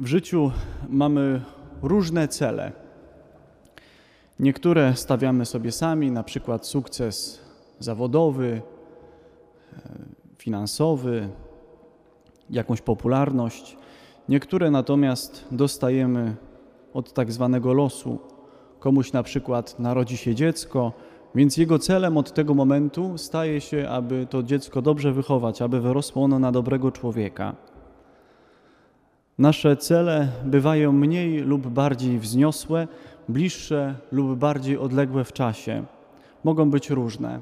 W życiu mamy różne cele. Niektóre stawiamy sobie sami, na przykład sukces zawodowy, e, finansowy, jakąś popularność. Niektóre natomiast dostajemy od tak zwanego losu. Komuś na przykład narodzi się dziecko, więc jego celem od tego momentu staje się, aby to dziecko dobrze wychować, aby wyrosło ono na dobrego człowieka. Nasze cele bywają mniej lub bardziej wzniosłe, bliższe lub bardziej odległe w czasie. Mogą być różne.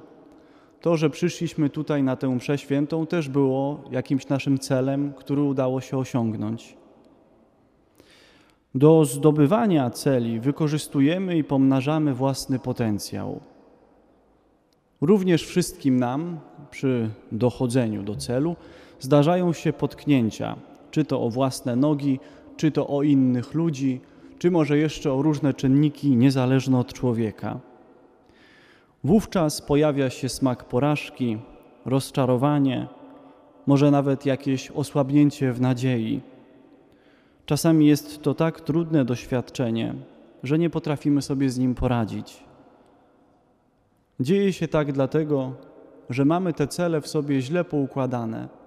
To, że przyszliśmy tutaj na tę mszę świętą, też było jakimś naszym celem, który udało się osiągnąć. Do zdobywania celi wykorzystujemy i pomnażamy własny potencjał. Również wszystkim nam przy dochodzeniu do celu zdarzają się potknięcia, czy to o własne nogi, czy to o innych ludzi, czy może jeszcze o różne czynniki niezależne od człowieka. Wówczas pojawia się smak porażki, rozczarowanie, może nawet jakieś osłabnięcie w nadziei. Czasami jest to tak trudne doświadczenie, że nie potrafimy sobie z nim poradzić. Dzieje się tak dlatego, że mamy te cele w sobie źle poukładane.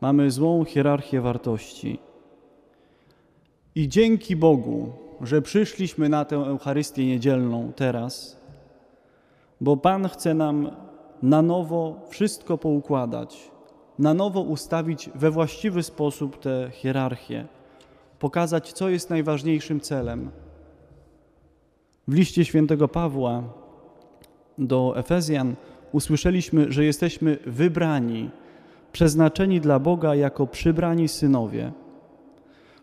Mamy złą hierarchię wartości. I dzięki Bogu, że przyszliśmy na tę Eucharystię niedzielną teraz, bo Pan chce nam na nowo wszystko poukładać, na nowo ustawić we właściwy sposób tę hierarchię, pokazać, co jest najważniejszym celem. W liście świętego Pawła do Efezjan usłyszeliśmy, że jesteśmy wybrani, przeznaczeni dla Boga jako przybrani synowie.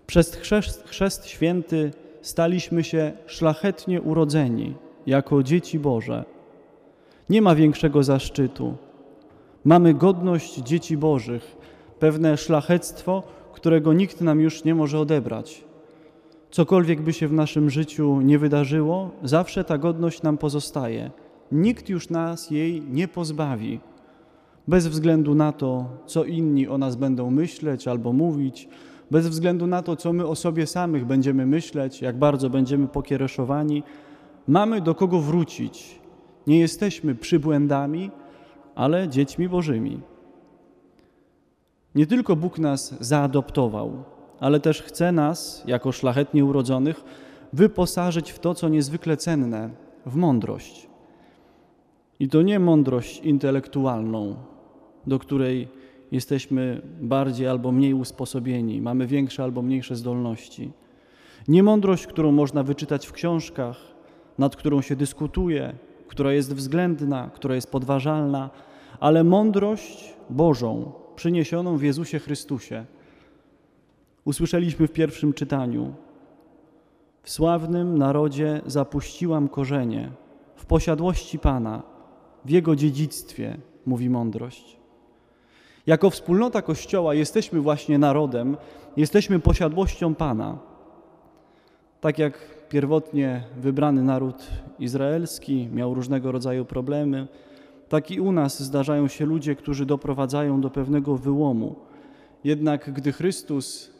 Przez chrzest, chrzest święty staliśmy się szlachetnie urodzeni jako dzieci Boże. Nie ma większego zaszczytu. Mamy godność dzieci Bożych, pewne szlachectwo, którego nikt nam już nie może odebrać. Cokolwiek by się w naszym życiu nie wydarzyło, zawsze ta godność nam pozostaje. Nikt już nas jej nie pozbawi. Bez względu na to, co inni o nas będą myśleć albo mówić, bez względu na to, co my o sobie samych będziemy myśleć, jak bardzo będziemy pokiereszowani, mamy do kogo wrócić. Nie jesteśmy przybłędami, ale dziećmi Bożymi. Nie tylko Bóg nas zaadoptował, ale też chce nas, jako szlachetnie urodzonych, wyposażyć w to, co niezwykle cenne, w mądrość. I to nie mądrość intelektualną, do której jesteśmy bardziej albo mniej usposobieni, mamy większe albo mniejsze zdolności. Nie mądrość, którą można wyczytać w książkach, nad którą się dyskutuje, która jest względna, która jest podważalna, ale mądrość Bożą, przyniesioną w Jezusie Chrystusie. Usłyszeliśmy w pierwszym czytaniu: W sławnym narodzie zapuściłam korzenie, w posiadłości Pana, w Jego dziedzictwie, mówi mądrość. Jako wspólnota Kościoła jesteśmy właśnie narodem, jesteśmy posiadłością Pana. Tak jak pierwotnie wybrany naród izraelski miał różnego rodzaju problemy, tak i u nas zdarzają się ludzie, którzy doprowadzają do pewnego wyłomu. Jednak gdy Chrystus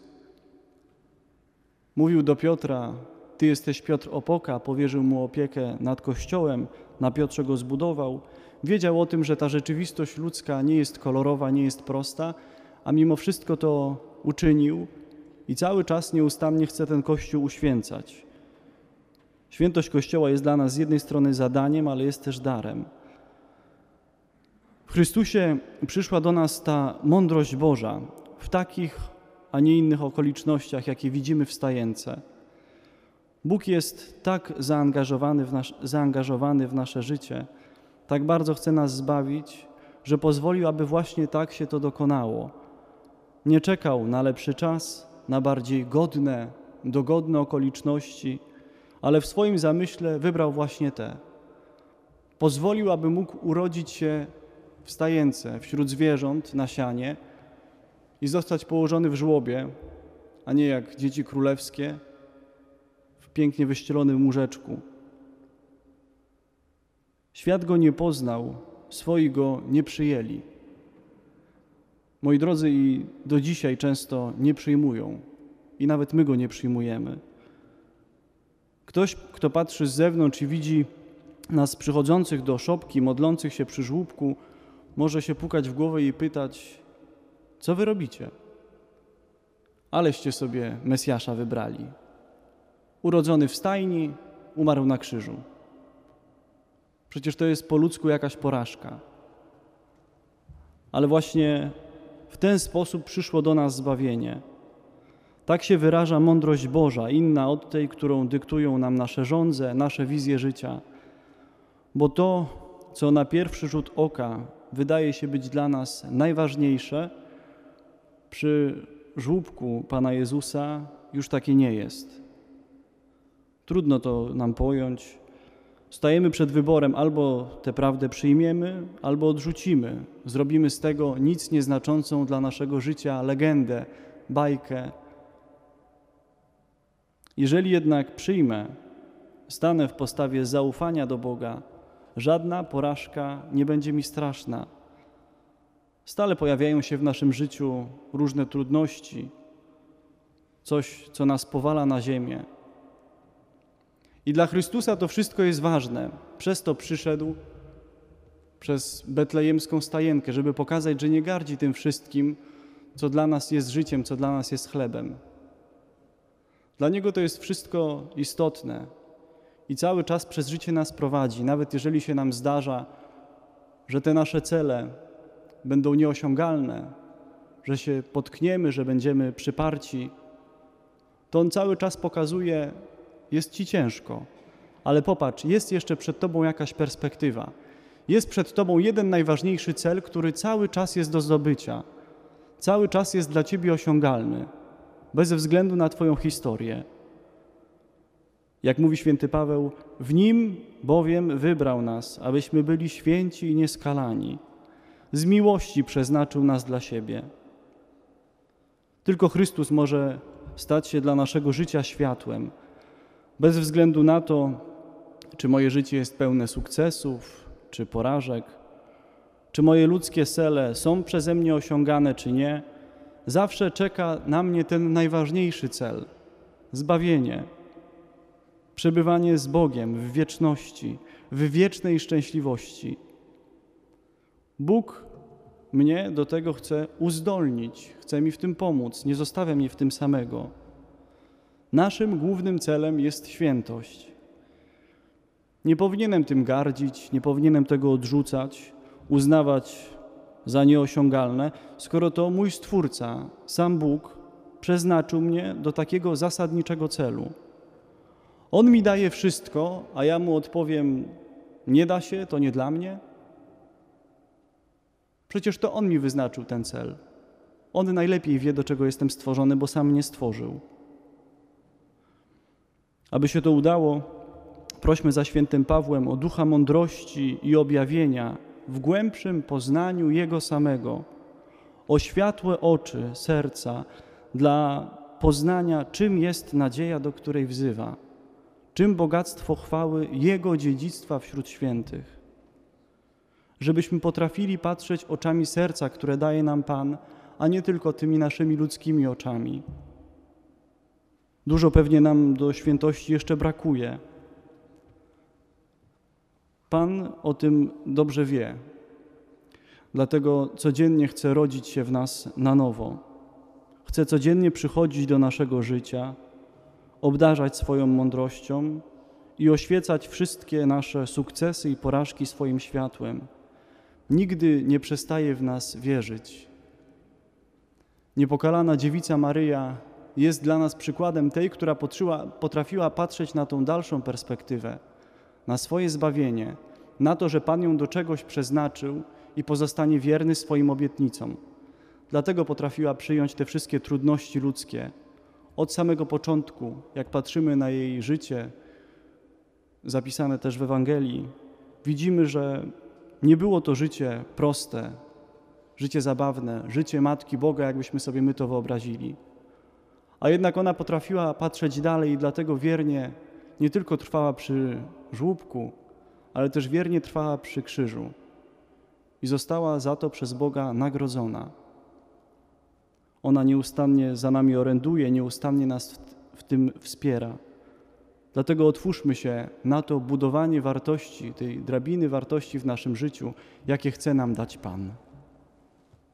mówił do Piotra, Ty jesteś Piotr Opoka, powierzył mu opiekę nad Kościołem, na Piotrze go zbudował, wiedział o tym, że ta rzeczywistość ludzka nie jest kolorowa, nie jest prosta, a mimo wszystko to uczynił i cały czas nieustannie chce ten Kościół uświęcać. Świętość Kościoła jest dla nas z jednej strony zadaniem, ale jest też darem. W Chrystusie przyszła do nas ta mądrość Boża w takich, a nie innych okolicznościach, jakie widzimy w stajence. Bóg jest tak zaangażowany w, nas, zaangażowany w nasze życie, tak bardzo chce nas zbawić, że pozwolił, aby właśnie tak się to dokonało. Nie czekał na lepszy czas, na bardziej godne, dogodne okoliczności, ale w swoim zamyśle wybrał właśnie te. Pozwolił, aby mógł urodzić się w stajence wśród zwierząt na sianie i zostać położony w żłobie, a nie jak dzieci królewskie pięknie wyścielonym łóżeczku. Świat go nie poznał, swoi go nie przyjęli. Moi drodzy, i do dzisiaj często nie przyjmują. i nawet my go nie przyjmujemy. Ktoś, kto patrzy z zewnątrz i widzi nas przychodzących do szopki, modlących się przy żłóbku, może się pukać w głowę i pytać: Co wy robicie? Aleście sobie Mesjasza wybrali. Urodzony w stajni, umarł na krzyżu. Przecież to jest po ludzku jakaś porażka. Ale właśnie w ten sposób przyszło do nas zbawienie. Tak się wyraża mądrość Boża, inna od tej, którą dyktują nam nasze żądze, nasze wizje życia. Bo to, co na pierwszy rzut oka wydaje się być dla nas najważniejsze, przy żłóbku Pana Jezusa już takie nie jest. Trudno to nam pojąć. Stajemy przed wyborem albo tę prawdę przyjmiemy, albo odrzucimy. Zrobimy z tego nic nieznaczącą dla naszego życia legendę, bajkę. Jeżeli jednak przyjmę, stanę w postawie zaufania do Boga, żadna porażka nie będzie mi straszna. Stale pojawiają się w naszym życiu różne trudności, coś, co nas powala na ziemię. I dla Chrystusa to wszystko jest ważne. Przez to przyszedł przez betlejemską stajenkę, żeby pokazać, że nie gardzi tym wszystkim, co dla nas jest życiem, co dla nas jest chlebem. Dla Niego to jest wszystko istotne i cały czas przez życie nas prowadzi, nawet jeżeli się nam zdarza, że te nasze cele będą nieosiągalne, że się potkniemy, że będziemy przyparci, to On cały czas pokazuje, jest Ci ciężko, ale popatrz, jest jeszcze przed Tobą jakaś perspektywa. Jest przed Tobą jeden najważniejszy cel, który cały czas jest do zdobycia, cały czas jest dla Ciebie osiągalny, bez względu na Twoją historię. Jak mówi święty Paweł, w Nim bowiem wybrał nas, abyśmy byli święci i nieskalani. Z miłości przeznaczył nas dla siebie. Tylko Chrystus może stać się dla naszego życia światłem, bez względu na to, czy moje życie jest pełne sukcesów, czy porażek, czy moje ludzkie cele są przeze mnie osiągane, czy nie, zawsze czeka na mnie ten najważniejszy cel zbawienie, przebywanie z Bogiem w wieczności, w wiecznej szczęśliwości. Bóg mnie do tego chce uzdolnić, chce mi w tym pomóc, nie zostawia mnie w tym samego. Naszym głównym celem jest świętość. Nie powinienem tym gardzić, nie powinienem tego odrzucać, uznawać za nieosiągalne, skoro to mój Stwórca, sam Bóg, przeznaczył mnie do takiego zasadniczego celu. On mi daje wszystko, a ja mu odpowiem: Nie da się, to nie dla mnie. Przecież to On mi wyznaczył ten cel. On najlepiej wie, do czego jestem stworzony, bo sam mnie stworzył. Aby się to udało, prośmy za świętym Pawłem o ducha mądrości i objawienia w głębszym poznaniu Jego samego, o światłe oczy serca dla poznania, czym jest nadzieja, do której wzywa, czym bogactwo chwały Jego dziedzictwa wśród świętych. Żebyśmy potrafili patrzeć oczami serca, które daje nam Pan, a nie tylko tymi naszymi ludzkimi oczami. Dużo pewnie nam do świętości jeszcze brakuje. Pan o tym dobrze wie. Dlatego codziennie chce rodzić się w nas na nowo. Chce codziennie przychodzić do naszego życia, obdarzać swoją mądrością i oświecać wszystkie nasze sukcesy i porażki swoim światłem. Nigdy nie przestaje w nas wierzyć. Niepokalana dziewica Maryja jest dla nas przykładem tej, która potrafiła patrzeć na tą dalszą perspektywę, na swoje zbawienie, na to, że Pan ją do czegoś przeznaczył i pozostanie wierny swoim obietnicom. Dlatego potrafiła przyjąć te wszystkie trudności ludzkie. Od samego początku, jak patrzymy na jej życie, zapisane też w Ewangelii, widzimy, że nie było to życie proste, życie zabawne, życie Matki Boga, jakbyśmy sobie my to wyobrazili. A jednak ona potrafiła patrzeć dalej i dlatego wiernie nie tylko trwała przy żłóbku, ale też wiernie trwała przy krzyżu i została za to przez Boga nagrodzona. ona nieustannie za nami oręduje, nieustannie nas w, tym wspiera. Dlatego otwórzmy się na to budowanie wartości, tej drabiny wartości w naszym życiu, jakie chce nam dać Pan.